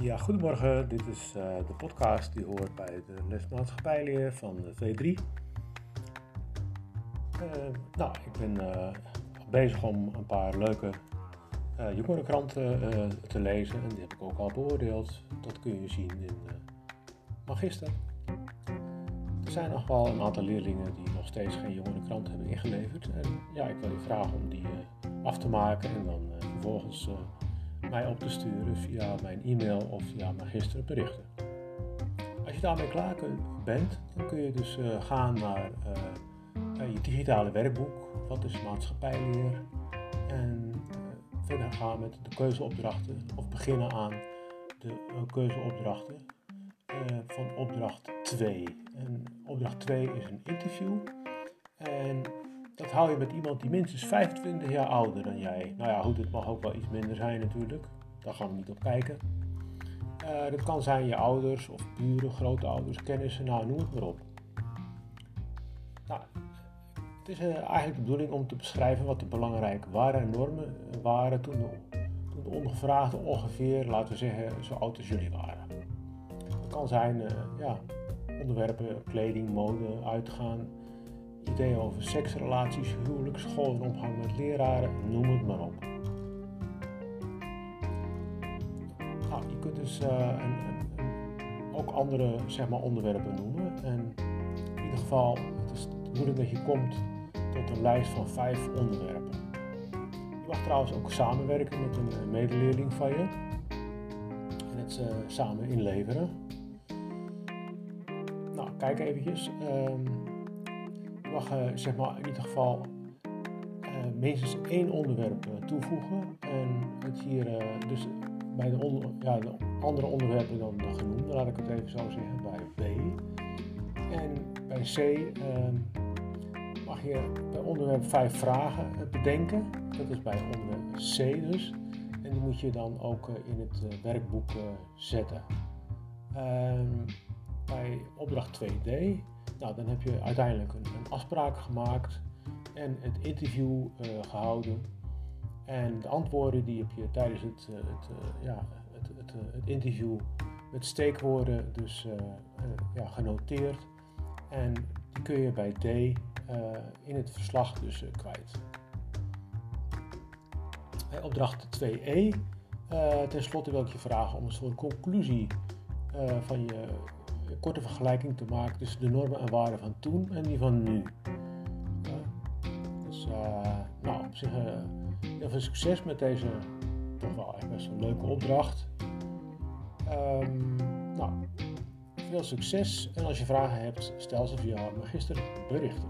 Ja, goedemorgen. Dit is uh, de podcast die hoort bij de lesmaatschappijleer van de V3. Uh, nou, ik ben uh, bezig om een paar leuke jongerenkranten te lezen en die heb ik ook al beoordeeld. Dat kun je zien in Magister. Er zijn nog wel een aantal leerlingen die nog steeds geen jongerenkrant hebben ingeleverd. En ja, ik wil je vragen om die af te maken en dan vervolgens mij op te sturen via mijn e-mail of via mijn berichten. Als je daarmee klaar bent, dan kun je dus uh, gaan naar uh, je digitale werkboek, wat is maatschappijleer, en verder gaan met de keuzeopdrachten of beginnen aan de keuzeopdrachten van opdracht 2. En opdracht 2 is een interview en dat hou je met iemand die minstens 25 jaar ouder dan jij. Nou ja, goed, het mag ook wel iets minder zijn natuurlijk. Daar gaan we niet op kijken. Uh, dat kan zijn je ouders of buren, grootouders, kennissen, nou noem het maar op. Nou, het is uh, eigenlijk de bedoeling om te beschrijven wat de belangrijke waarden en normen waren toen de, toen ongeveer, laten we zeggen, zo oud als jullie waren. Het kan zijn ja, onderwerpen, kleding, mode, uitgaan, ideeën over seksrelaties, huwelijk, school en omgang met leraren, noem het maar op. Nou, je kunt dus een, ook andere zeg maar, onderwerpen noemen. En in ieder geval, het is de bedoeling dat je komt tot een lijst van vijf onderwerpen. Je mag trouwens ook samenwerken met een eh, medeleerling van je en het uh, samen inleveren. Nou, kijk eventjes. Um, mag uh, zeg maar in ieder geval uh, minstens één onderwerp uh, toevoegen. En het hier dus bij de, ja, de, andere onderwerpen dan, genoemd, laat ik het even zo zeggen, bij B. En bij C ehm, mag je bij onderwerp 5 vragen bedenken. Dat is bij onderwerp C dus. En die moet je dan ook in het werkboek zetten. Ehm, bij opdracht 2D nou, dan heb je uiteindelijk een, afspraak gemaakt en het interview uh, gehouden. En de antwoorden die heb je tijdens het, uh, het, uh, ja, het, het, het, interview met steekwoorden dus ja, genoteerd. En die kun je bij D in het verslag dus kwijt. Bij opdracht 2e, ten slotte wil ik je vragen om een soort conclusie van je een korte vergelijking te maken tussen de normen en waarden van toen en die van nu. dus uh, nou, op zich uh, heel veel succes met deze toch wel echt best een leuke opdracht. Um, nou, veel succes en als je vragen hebt, stel ze via magister berichten.